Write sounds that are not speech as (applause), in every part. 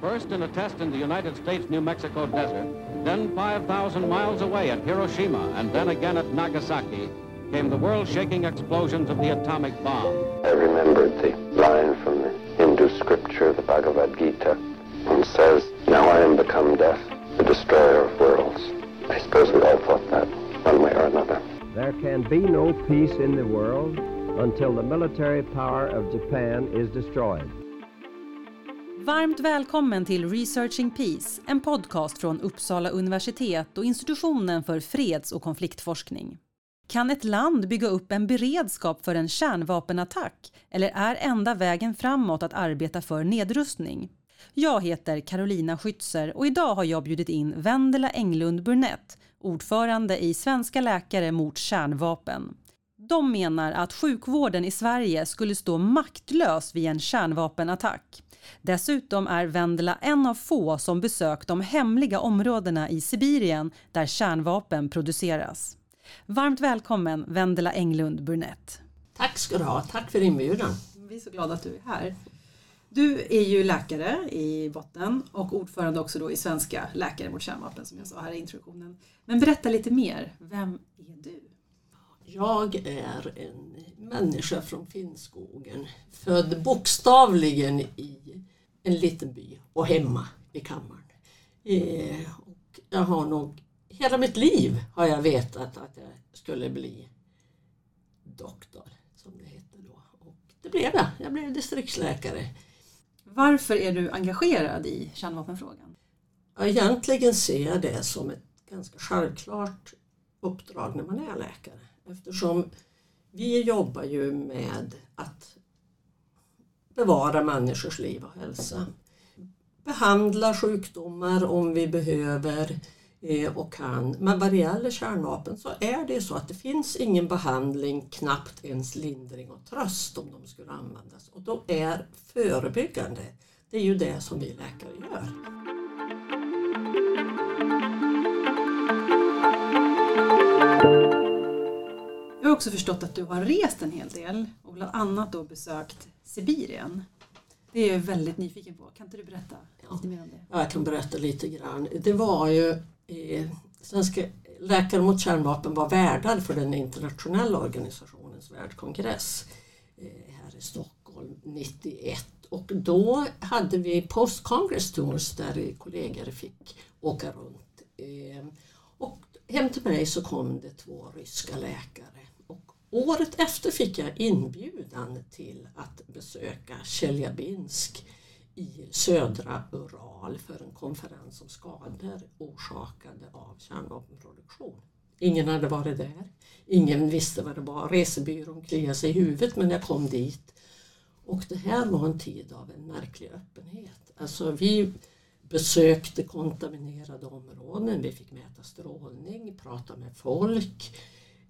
First in a test in the United States New Mexico desert, then 5,000 miles away at Hiroshima, and then again at Nagasaki, came the world-shaking explosions of the atomic bomb. I remembered the line from the Hindu scripture, the Bhagavad Gita, and says, Now I am become death, the destroyer of worlds. I suppose we all thought that, one way or another. There can be no peace in the world until the military power of Japan is destroyed. Varmt välkommen till Researching Peace, en podcast från Uppsala universitet och institutionen för freds och konfliktforskning. Kan ett land bygga upp en beredskap för en kärnvapenattack eller är enda vägen framåt att arbeta för nedrustning? Jag heter Carolina Schützer och idag har jag bjudit in Vendela Englund Burnett, ordförande i Svenska läkare mot kärnvapen. De menar att sjukvården i Sverige skulle stå maktlös vid en kärnvapenattack. Dessutom är Vendela en av få som besökt de hemliga områdena i Sibirien där kärnvapen produceras. Varmt välkommen Vendela Englund Burnett. Tack ska du ha, tack för inbjudan. Vi är så glada att du är här. Du är ju läkare i botten och ordförande också då i Svenska Läkare mot kärnvapen som jag sa här i introduktionen. Men berätta lite mer, vem är du? Jag är en människa från Finnskogen. Född bokstavligen i en liten by och hemma i kammaren. Eh, och jag har nog, hela mitt liv har jag vetat att jag skulle bli doktor, som det heter då. Och det blev jag. Jag blev distriktsläkare. Varför är du engagerad i kärnvapenfrågan? Egentligen ser jag det som ett ganska självklart uppdrag när man är läkare. Eftersom vi jobbar ju med att bevara människors liv och hälsa. Behandla sjukdomar om vi behöver eh, och kan. Men vad det gäller kärnvapen så är det så att det finns ingen behandling, knappt ens lindring och tröst om de skulle användas. Och de är förebyggande, det är ju det som vi läkare gör. Jag har också förstått att du har rest en hel del och bland annat då besökt Sibirien. Det är jag väldigt nyfiken på. Kan inte du berätta lite mer om det? Ja, jag kan berätta lite grann. Det var ju eh, Svenska Läkare mot kärnvapen var värdar för den internationella organisationens världskongress eh, här i Stockholm 91 och då hade vi Post Congress Tours där kollegor fick åka runt. Eh, och hem till mig så kom det två ryska läkare året efter fick jag inbjudan till att besöka Tjeljabinsk i södra Ural för en konferens om skador orsakade av kärnvapenproduktion. Ingen hade varit där. Ingen visste vad det var. Resebyrån kliade sig i huvudet men jag kom dit. Och det här var en tid av en märklig öppenhet. Alltså vi besökte kontaminerade områden, vi fick mäta strålning, prata med folk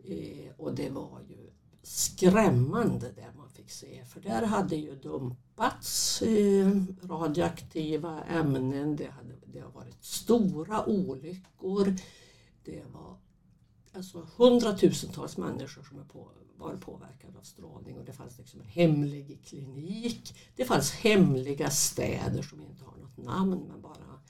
eh, och det var ju skrämmande det man fick se för där hade ju dumpats eh, radioaktiva ämnen, det, hade, det har varit stora olyckor, det var alltså hundratusentals människor som är på, var påverkade av strålning och det fanns liksom en hemlig klinik. Det fanns hemliga städer som inte har något namn men bara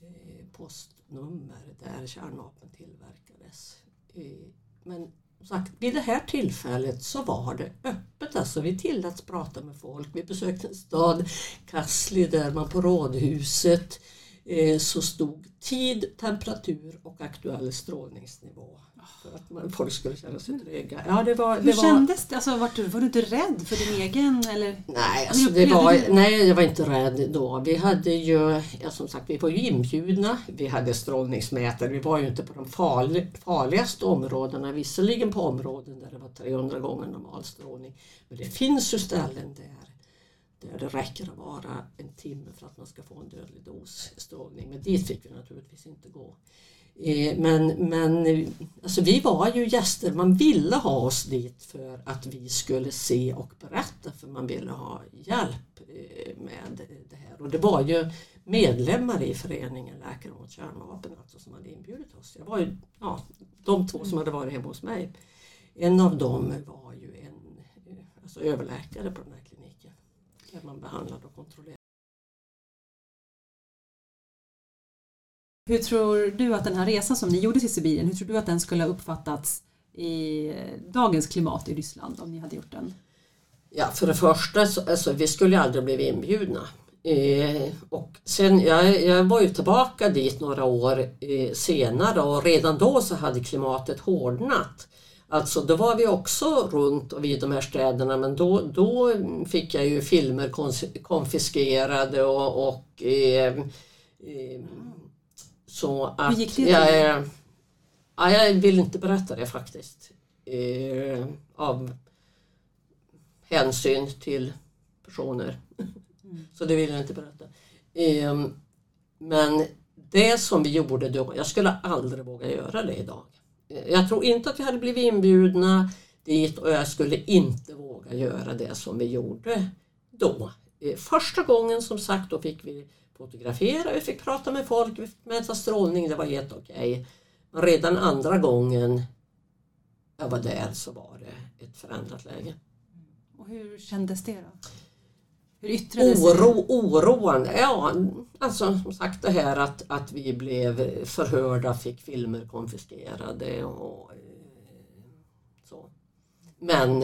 eh, postnummer där kärnvapen tillverkades. Eh, men som sagt, vid det här tillfället så var det öppet. Alltså, vi tilläts prata med folk. Vi besökte en stad, Kassli, där man på rådhuset eh, så stod tid, temperatur och aktuell strålningsnivå. För att man, folk skulle känna sig trygga. Ja, det var, det Hur var, kändes det? Alltså, var, du, var du inte rädd för din egen? Eller? Nej, Hur alltså det var, nej, jag var inte rädd då. Vi hade ju, ja, som sagt, vi var ju inbjudna. Vi hade strålningsmätare. Vi var ju inte på de farli, farligaste områdena. Visserligen på områden där det var 300 gånger normal strålning. Men det finns ju ställen där, där det räcker att vara en timme för att man ska få en dödlig dos strålning. Men dit fick vi naturligtvis inte gå. Eh, men, men alltså vi var ju gäster, man ville ha oss dit för att vi skulle se och berätta för man ville ha hjälp eh, med det här. Och det var ju medlemmar i föreningen Läkare mot kärnvapen alltså, som hade inbjudit oss. Det var ju, ja, de två som hade varit hemma hos mig. En av dem var ju en eh, alltså överläkare på den här kliniken där man behandlade och kontrollerade Hur tror du att den här resan som ni gjorde till Sibirien, hur tror du att den skulle ha uppfattats i dagens klimat i Ryssland om ni hade gjort den? Ja, för det första, så, alltså, vi skulle aldrig blivit inbjudna. Eh, och sen, jag, jag var ju tillbaka dit några år eh, senare och redan då så hade klimatet hårdnat. Alltså då var vi också runt och vid de här städerna men då, då fick jag ju filmer konfiskerade och, och eh, eh, så att... Hur gick det jag, ja, jag vill inte berätta det faktiskt. Eh, av hänsyn till personer. Mm. Så det vill jag inte berätta. Eh, men det som vi gjorde då, jag skulle aldrig våga göra det idag. Jag tror inte att vi hade blivit inbjudna dit och jag skulle inte våga göra det som vi gjorde då. Eh, första gången som sagt då fick vi fotografera, vi fick prata med folk, vi fick mäta strålning, det var helt okej. Men redan andra gången jag var där så var det ett förändrat läge. Och hur kändes det då? Hur yttrade Oro, sig? Oroande, ja alltså som sagt det här att, att vi blev förhörda, fick filmer konfiskerade och eh, så. Men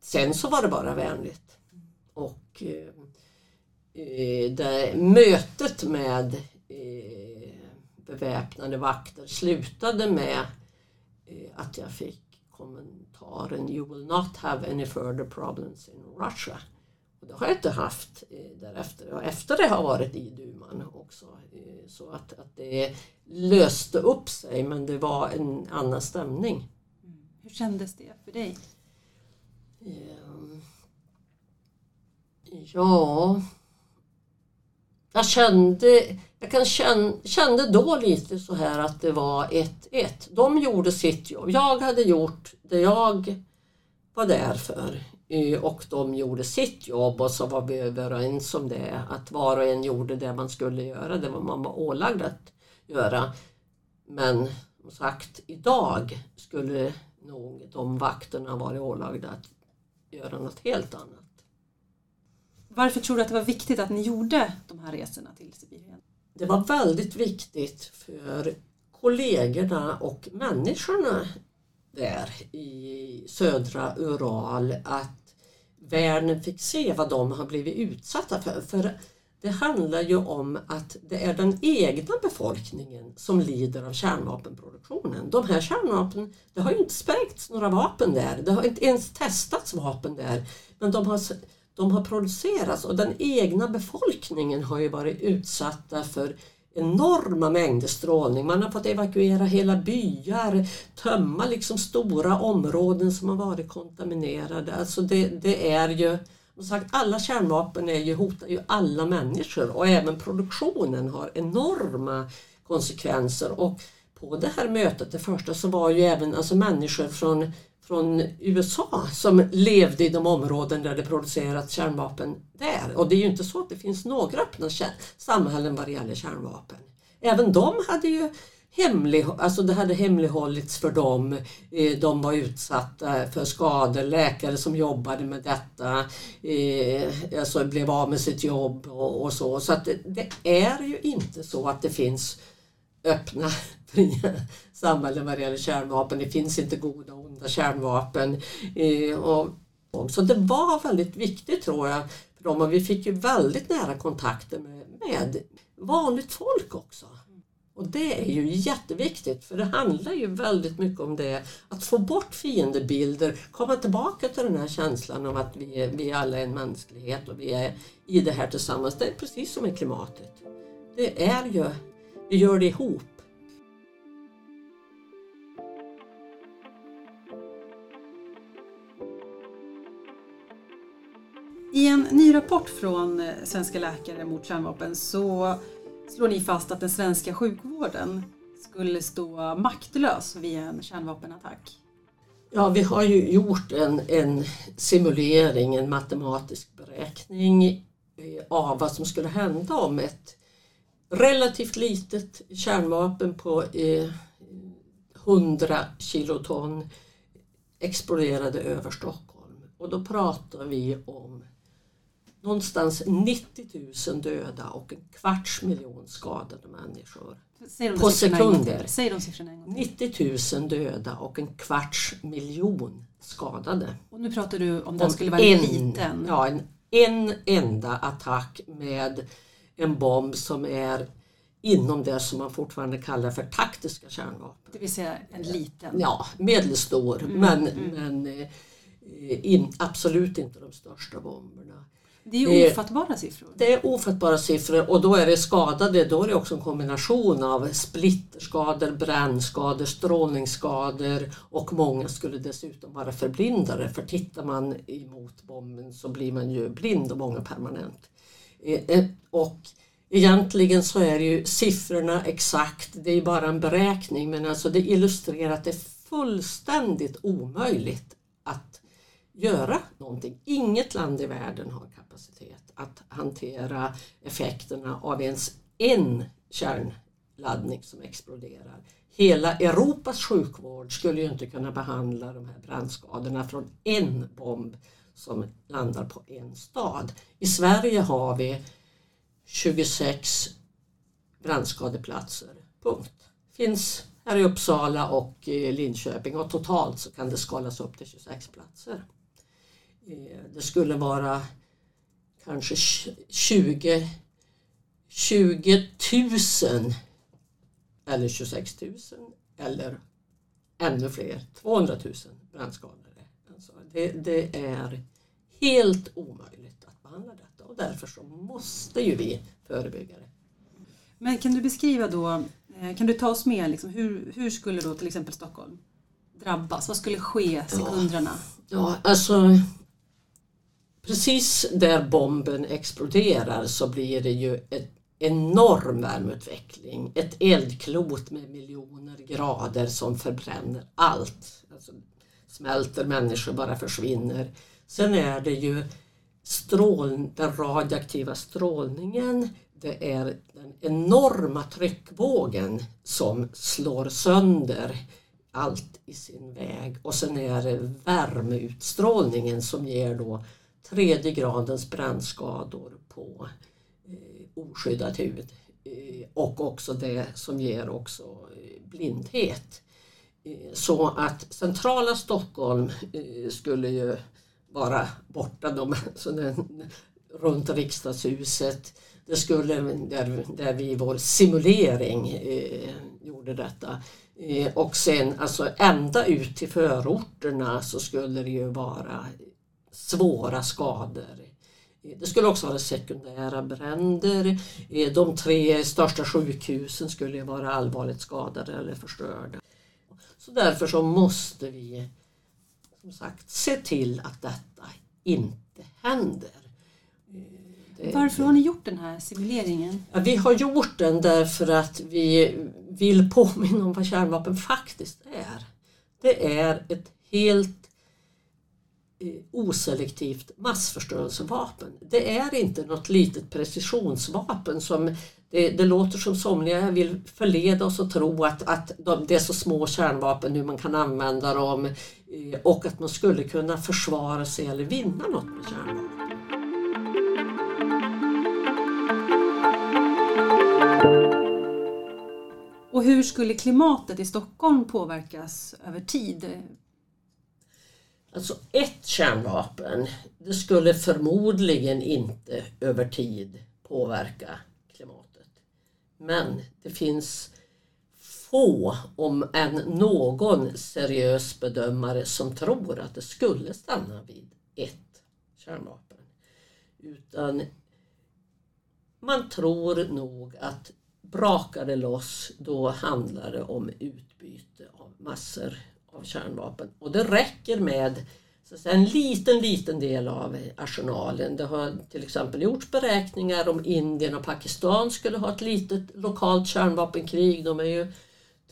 sen så var det bara vänligt. Och eh, det, mötet med eh, beväpnade vakter slutade med eh, att jag fick kommentaren You will not have any further problems in Russia. Och det har jag inte haft därefter. Och efter det har varit i duman också. Så att, att det löste upp sig men det var en annan stämning. Mm. Hur kändes det för dig? Ehm, ja... Jag kände, jag kan känn, kände då lite så här att det var 1-1. De gjorde sitt jobb. Jag hade gjort det jag var där för. Eh, och de gjorde sitt jobb och så var vi överens om det. Att var och en gjorde det man skulle göra, det var man var ålagd att göra. Men som sagt, idag skulle nog de vakterna varit ålagda att göra något helt annat. Varför tror du att det var viktigt att ni gjorde de här resorna till Sibirien? Det var väldigt viktigt för kollegorna och människorna där i södra Ural att världen fick se vad de har blivit utsatta för. För det handlar ju om att det är den egna befolkningen som lider av kärnvapenproduktionen. De här kärnvapnen, det har ju inte sprängts några vapen där, det har inte ens testats vapen där. Men de har, de har producerats och den egna befolkningen har ju varit utsatta för enorma mängder strålning. Man har fått evakuera hela byar, tömma liksom stora områden som har varit kontaminerade. Alltså det, det är ju, som sagt, alla kärnvapen är ju, hotar ju alla människor och även produktionen har enorma konsekvenser. Och på det här mötet, det första, så var ju även alltså människor från från USA som levde i de områden där det producerats kärnvapen där. Och det är ju inte så att det finns några öppna samhällen vad det gäller kärnvapen. Även de hade ju hemlig, alltså det hade hemlighållits för dem. Eh, de var utsatta för skador, läkare som jobbade med detta eh, alltså blev av med sitt jobb och, så. Så att det, det, är ju inte så att det finns öppna (laughs) fria samhällen vad det gäller kärnvapen. Det finns inte goda använda kärnvapen. Eh, och, och, så det var väldigt viktigt tror jag för dem och vi fick ju väldigt nära kontakter med, med vanligt folk också. Och det är ju jätteviktigt för det handlar ju väldigt mycket om det. Att få bort fiendebilder, komma tillbaka till den här känslan av att vi, är, vi alla är en mänsklighet och vi är i det här tillsammans. Det är precis som med klimatet. Det är ju, vi gör det ihop. I en ny rapport från eh, Svenska läkare mot kärnvapen så slår ni fast att den svenska sjukvården skulle stå maktlös vid en kärnvapenattack. Ja, vi har ju gjort en, en simulering, en matematisk beräkning eh, av vad som skulle hända om ett relativt litet kärnvapen på eh, 100 kiloton exploderade över Stockholm. Och då pratar vi om någonstans 90 000 döda och en kvarts miljon skadade människor. På en sekunder. till. Säg de siffrorna en gång till. 90 000 döda och en kvarts miljon skadade. Och nu pratar du om den skulle vara liten. Ja, en, en enda attack med en bomb som är inom det som man fortfarande kallar för taktiska kärnvapen. Det vill säga en liten. Ja, medelstor Mm, men, men eh, in, absolut inte de största bomberna. Det är ofattbara siffror. Det är ofattbara siffror och då är det skadade, då är det också en kombination av splitterskador, brännskador, strålningsskador och många skulle dessutom vara förblindade för tittar man emot bomben så blir man ju blind och många permanent. Eh, eh, Och egentligen så är ju siffrorna exakt, det är bara en beräkning men alltså det illustrerar att det är fullständigt omöjligt göra någonting. Inget land i världen har kapacitet att hantera effekterna av ens en kärnladdning som exploderar. Hela Europas sjukvård skulle ju inte kunna behandla de här brandskadorna från en bomb som landar på en stad. I Sverige har vi 26 brandskadeplatser. Punkt. Finns här i Uppsala och Linköping och totalt så kan det skalas upp till 26 platser. Eh, Det skulle vara kanske 20, 20 000 eller 26 000 eller ännu fler, 200 000 brännskadade. Alltså det, det är helt omöjligt att behandla detta och därför så måste ju vi förebygga det. Men kan du beskriva då, eh, kan du ta oss med, liksom, hur, hur skulle då till exempel Stockholm drabbas? Vad skulle ske sekunderna? Ja, alltså precis där bomben exploderar så blir det ju en enorm värmeutveckling. Ett eldklot med miljoner grader som förbränner allt. Alltså, smälter, människor bara försvinner. Sen är det ju strål, den radioaktiva strålningen, det är den enorma tryckvågen som slår sönder allt i sin väg och sen är det värmeutstrålningen som ger då tredje gradens brännskador på eh, oskyddat hud eh, och också det som ger också eh, blindhet. Eh, så att centrala Stockholm eh, skulle ju vara borta de, så den, runt riksdagshuset. Det skulle, där, där vi i vår simulering eh, gjorde detta. Eh, och sen alltså ända ut till förorterna så skulle det ju vara svåra skador. Det skulle också vara sekundära bränder. De tre största sjukhusen skulle vara allvarligt skadade eller förstörda. Så därför så måste vi som sagt se till att detta inte händer. Varför har ni gjort den här simuleringen? Ja, vi har gjort den därför att vi vill påminna om vad kärnvapen faktiskt är. Det är ett helt Eh, oselektivt massförstörelsevapen. Det är inte något litet precisionsvapen som det, det låter som somliga vill förleda oss att tro att, att de, det är så små kärnvapen nu man kan använda dem eh, och att man skulle kunna försvara sig eller vinna något med kärnvapen. Och hur skulle klimatet i Stockholm påverkas över tid? Alltså ett kärnvapen, det skulle förmodligen inte över tid påverka klimatet. Men det finns få, om än någon seriös bedömare som tror att det skulle stanna vid ett kärnvapen. Utan man tror nog att brakar det loss, då handlar det om utbyte av massor av kärnvapen. Och det räcker med så att säga, en liten, liten del av arsenalen. Det har till exempel gjorts beräkningar om Indien och Pakistan skulle ha ett litet lokalt kärnvapenkrig. De är ju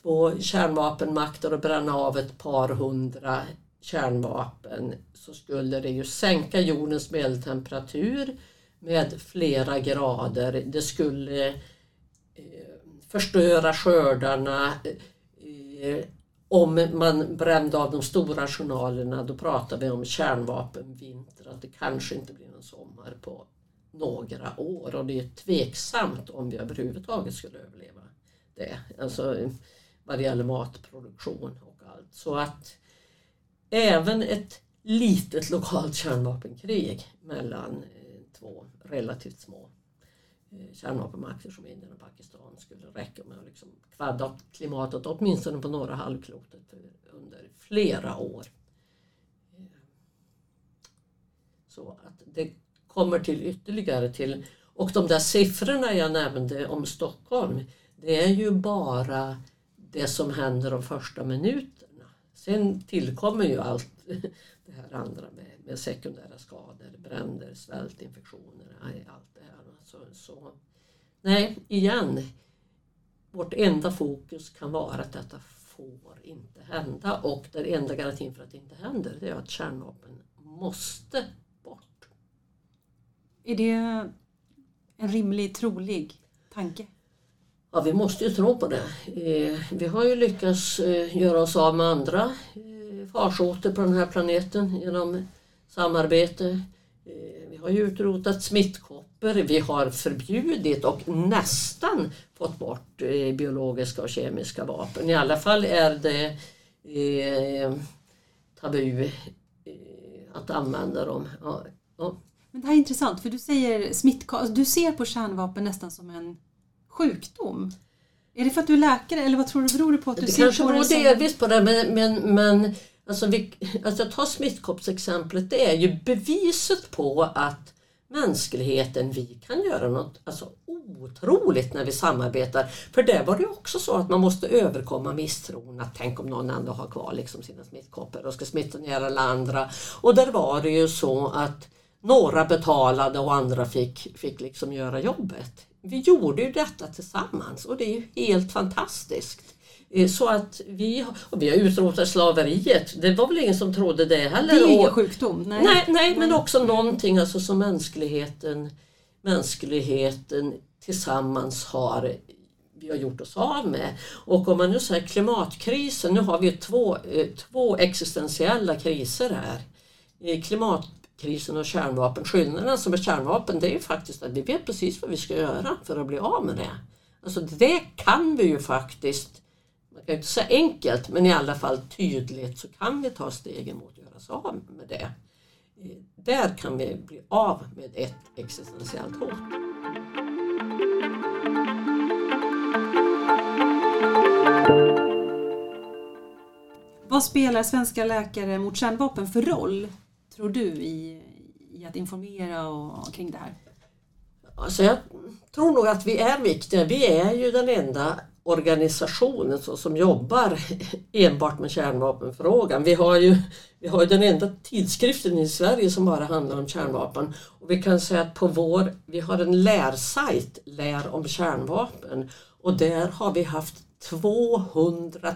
två kärnvapenmakter och bränna av ett par hundra kärnvapen så skulle det ju sänka jordens medeltemperatur med flera grader. Det skulle eh, förstöra skördarna. Eh, om man brände av de stora journalerna då pratar vi om kärnvapenvinter, att det kanske inte blir någon sommar på några år och det är tveksamt om vi överhuvudtaget skulle överleva det. Alltså vad det gäller matproduktion och allt. Så att även ett litet lokalt kärnvapenkrig mellan eh, två relativt små Eh, kärnvapenmakter som Indien och Pakistan skulle räcka med att liksom kvadda klimatet åtminstone på norra halvklotet eh, under flera år. Eh, så att det kommer till ytterligare till och de där siffrorna jag nämnde om Stockholm det är ju bara det som händer de första minuterna. Sen tillkommer ju allt (laughs) det här andra med, med sekundära skador, bränder, svält, infektioner, allt det här. Så, så, nej, igen. Vårt enda fokus kan vara att detta får inte hända och den enda garantin för att det inte händer det är att kärnvapen måste bort. Är det en rimlig, trolig tanke? Ja, vi måste ju tro på det. Eh, vi har ju lyckats eh, göra oss av med andra eh, farsoter på den här planeten genom samarbete. Vi har ju utrotat smittkoppor, vi har förbjudit och nästan fått bort biologiska och kemiska vapen. I alla fall är det tabu att använda dem. Ja, ja. Men det här är intressant för du säger du ser på kärnvapen nästan som en sjukdom? Är det för att du är läkare eller vad tror du beror det på? Att du det ser kanske beror det delvis på det men, men, men alltså, vi, alltså ta smittkoppsexemplet det är ju beviset på att mänskligheten, vi kan göra något alltså, otroligt när vi samarbetar. För där var det också så att man måste överkomma misstron att tänk om någon ändå har kvar liksom sina smittkoppor och ska smitta ner alla andra. Och där var det ju så att några betalade och andra fick, fick liksom göra jobbet vi gjorde ju detta tillsammans och det är ju helt fantastiskt. Eh, så att vi, och vi har utrotat slaveriet, det var väl ingen som trodde det heller. Det är ingen sjukdom? Nej. nej, nej, men också någonting alltså som mänskligheten, mänskligheten tillsammans har vi har gjort oss av med. Och om man nu säger klimatkrisen, nu har vi två, eh, två existentiella kriser här. Eh, klimat, krisen och kärnvapen. Skillnaden alltså med kärnvapen det är ju faktiskt att vi vet precis vad vi ska göra för att bli av med det. Alltså det kan vi ju faktiskt, man kan inte säga enkelt, men i alla fall tydligt så kan vi ta stegen mot att göra oss av med det. Där kan vi bli av med ett existentiellt hot. Vad spelar svenska läkare mot kärnvapen för roll tror du i, i att informera och, kring det här? Alltså jag tror nog att vi är viktiga. Vi är ju den enda organisationen så, som jobbar (laughs) enbart med kärnvapenfrågan. Vi har, ju, vi har ju den enda tidskriften i Sverige som bara handlar om kärnvapen. Och vi kan säga att på vår, vi har en lärsajt, Lär om kärnvapen, och där har vi haft 200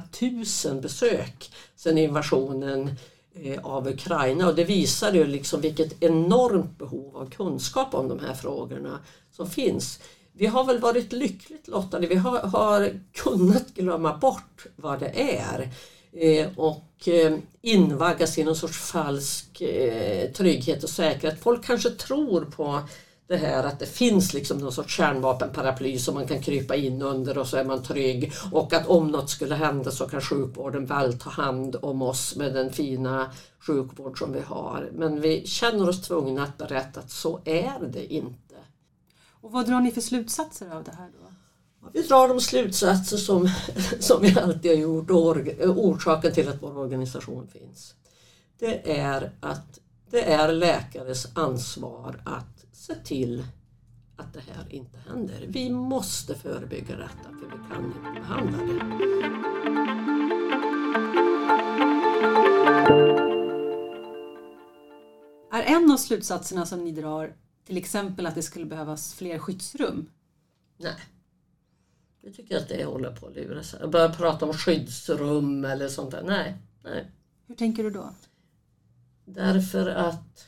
000 besök sedan invasionen eh, av Ukraina och det visar ju liksom vilket enormt behov av kunskap om de här frågorna som finns. Vi har väl varit lyckligt lottade, vi har, har kunnat glömma bort vad det är eh, och eh, invaggas i någon sorts falsk eh, trygghet och säkerhet. Folk kanske tror på det här att det finns liksom någon sorts kärnvapenparaply som man kan krypa in under och så är man trygg och att om något skulle hända så kan sjukvården väl ta hand om oss med den fina sjukvård som vi har. Men vi känner oss tvungna att berätta att så är det inte. Och vad drar ni för slutsatser av det här då? Vi drar de slutsatser som, (laughs) som vi alltid har gjort och orsaken till att vår organisation finns. Det är att det är läkares ansvar att se till att det här inte händer. Vi måste förebygga detta för vi kan inte behandla det. Är en av slutsatserna som ni drar till exempel att det skulle behövas fler skyddsrum? Nej. Jag tycker att det håller på att lura sig. Börja prata om skyddsrum eller sånt där. Nej. Nej. Hur tänker du då? Därför att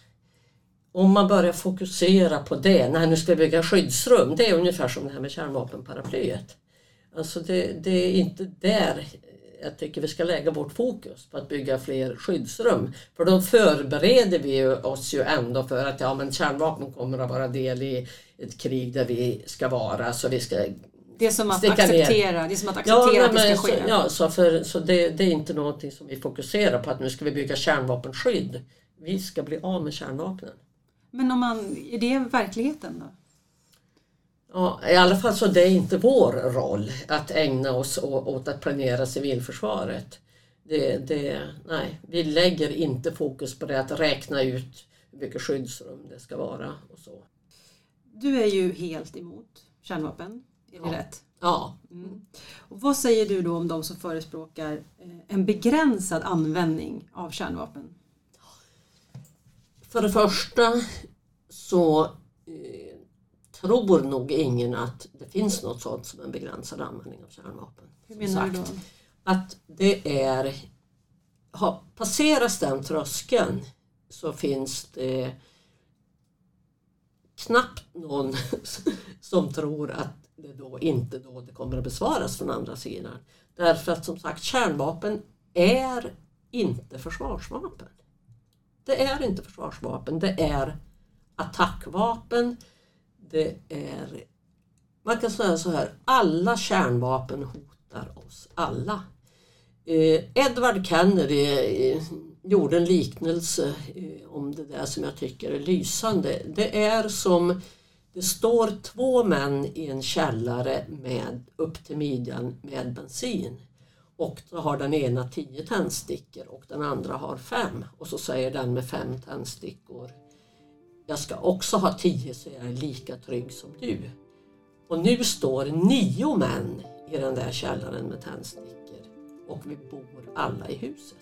om man börjar fokusera på det, när nu ska vi bygga skyddsrum, det är ungefär som det här med kärnvapenparaplyet. Alltså det, det är inte där jag tycker vi ska lägga vårt fokus på att bygga fler skyddsrum. För då förbereder vi oss ju ändå för att ja, men kärnvapen kommer att vara del i ett krig där vi ska vara. Så vi ska det är som att acceptera, det är som att, acceptera ja, att det ska ske. Ja, så, för, så det, det, är inte någonting som vi fokuserar på att nu ska vi bygga kärnvapenskydd. Vi ska bli av med kärnvapnen. Men om man, är det verkligheten då? Ja, I alla fall så det är inte vår roll att ägna oss åt att planera civilförsvaret. Det, det, nej, vi lägger inte fokus på det att räkna ut hur mycket skyddsrum det ska vara. och så. Du är ju helt emot kärnvapen, är det ja. rätt? Ja. Mm. Och vad säger du då om de som förespråkar eh, en begränsad användning av kärnvapen? För det första så eh, tror nog ingen att det finns något sånt som en begränsad användning av kärnvapen. Hur menar du då? Att det är, passeras den tröskeln så finns det knappt någon (laughs) som tror att det då inte då det kommer att besvaras från andra sidan. Därför att som sagt kärnvapen är inte försvarsvapen. Det är inte försvarsvapen, det är attackvapen. Det är, man kan säga så här, alla kärnvapen hotar oss alla. Eh, Edward Kennedy eh, gjorde en liknelse eh, om det där som jag tycker är lysande. Det är som det står två män i en källare med upp till midjan med bensin. Och så har den ena tio tändstickor och den andra har fem. Och så säger den med fem tändstickor jag ska också ha tio så jag är lika trygg som du. Och nu står nio män i den där källaren med tändstickor och vi bor alla i huset.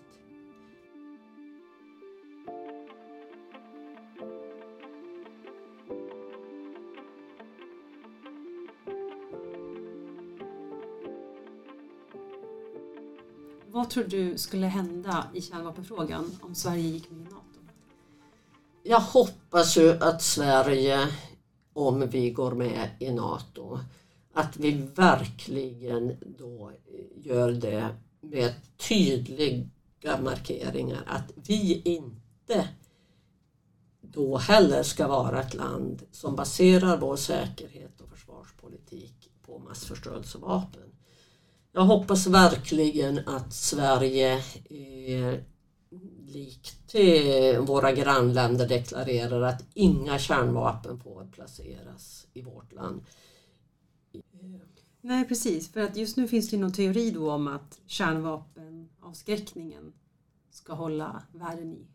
Vad tror du skulle hända i kärnvapenfrågan om Sverige gick med i NATO? Jag hoppas ju att Sverige, om vi går med i NATO, att vi verkligen då gör det med tydliga markeringar att vi inte då heller ska vara ett land som baserar vår säkerhet och försvarspolitik på massförstörelsevapen. Jag hoppas verkligen att Sverige eh, likt våra grannländer deklarerar att inga kärnvapen får placeras i vårt land. Nej precis, för att just nu finns det någon teori då om att kärnvapenavskräckningen ska hålla världen i,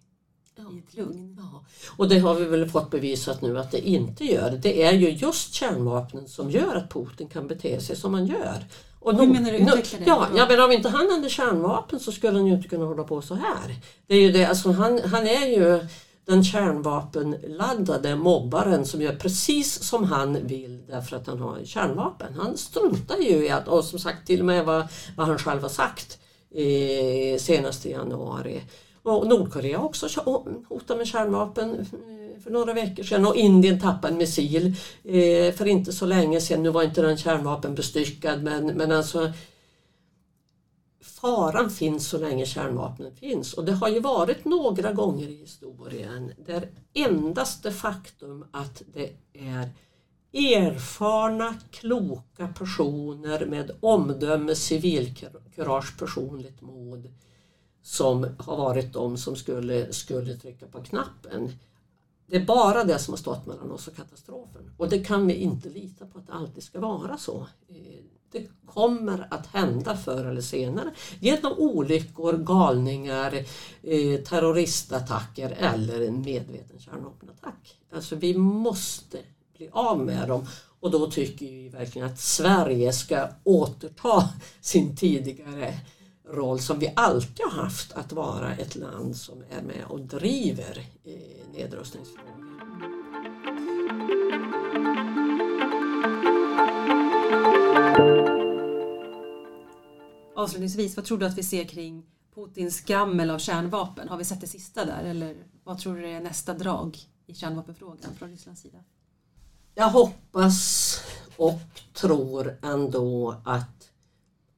ja. i ett lugn. Ja. Och det har vi väl fått bevisat nu att det inte gör. Det är ju just kärnvapnen som gör att Putin kan bete sig som han gör. Och Hur menar du? Utveckla det. Ja, ja, men om inte han hade kärnvapen så skulle han ju inte kunna hålla på så här. Det är ju det, alltså han, han är ju den kärnvapenladdade mobbaren som gör precis som han vill därför att han har kärnvapen. Han struntar ju i att, och som sagt till och med vad, vad han själv har sagt eh, senast i januari. Och Nordkorea också hotar med kärnvapen för några veckor sedan och Indien tappade en missil eh, för inte så länge sedan. Nu var inte den kärnvapenbestyckad men, men alltså faran finns så länge kärnvapnen finns och det har ju varit några gånger i historien där endast det faktum att det är erfarna, kloka personer med omdöme, civilkurage, personligt mod som har varit de som skulle, skulle trycka på knappen. Det är bara det som har stått mellan oss och katastrofen. Och det kan vi inte lita på att det alltid ska vara så. Eh, det kommer att hända förr eller senare genom olyckor, galningar, eh, terroristattacker eller en medveten kärnvapenattack. Alltså vi måste bli av med dem och då tycker vi verkligen att Sverige ska återta sin tidigare roll som vi alltid har haft att vara ett land som är med och driver eh, nedrustningsfrågor. Avslutningsvis, vad tror du att vi ser kring Putins gammel av kärnvapen? Har vi sett det sista där eller vad tror du är nästa drag i kärnvapenfrågan från Rysslands sida? Jag hoppas och tror ändå att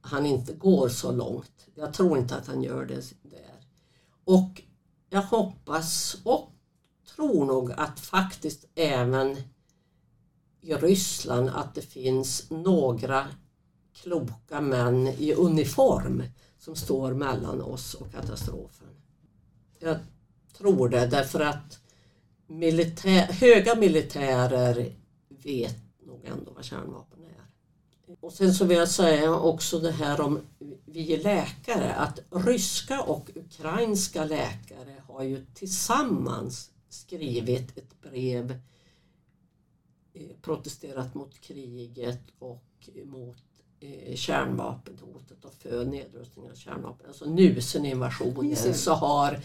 han inte går så långt. Jag tror inte att han gör det där. Och jag hoppas och tror nog att faktiskt även i Ryssland att det finns några kloka män i uniform som står mellan oss och katastrofen. Jag tror det därför att militär, höga militärer vet nog ändå vad kärnvapen är. Och sen så vill jag säga också det här om vi läkare att ryska och ukrainska läkare har ju tillsammans skrivit ett brev eh, protesterat mot kriget och mot eh, kärnvapenhotet och för nedrustning av kärnvapen. Alltså nu sen invasionen så har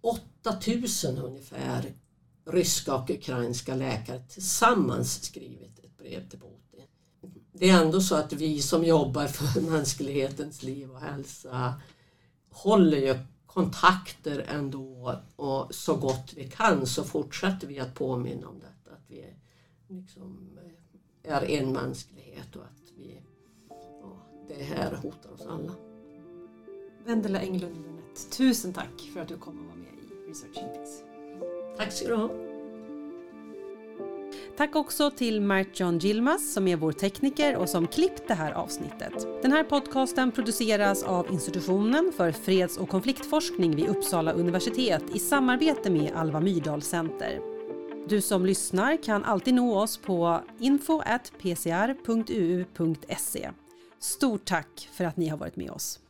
8000 ungefär ryska och ukrainska läkare tillsammans skrivit brev till Putin. Det är ändå så att vi som jobbar för (laughs) mänsklighetens liv och hälsa håller ju kontakter ändå och så gott vi kan så fortsätter vi att påminna om detta. Att vi liksom är en mänsklighet och att vi, ja, det här hotar oss alla. Vendela Englund Lundett, tusen tack för att du kom och var med i Researching Peace. Tack ska du ha. Tack också till Mart John Gilmas som är vår tekniker och som klippt det här avsnittet. Den här podcasten produceras av Institutionen för freds och konfliktforskning vid Uppsala universitet i samarbete med Alva Myrdal Center. Du som lyssnar kan alltid nå oss på info.pcr.uu.se. Stort tack för att ni har varit med oss.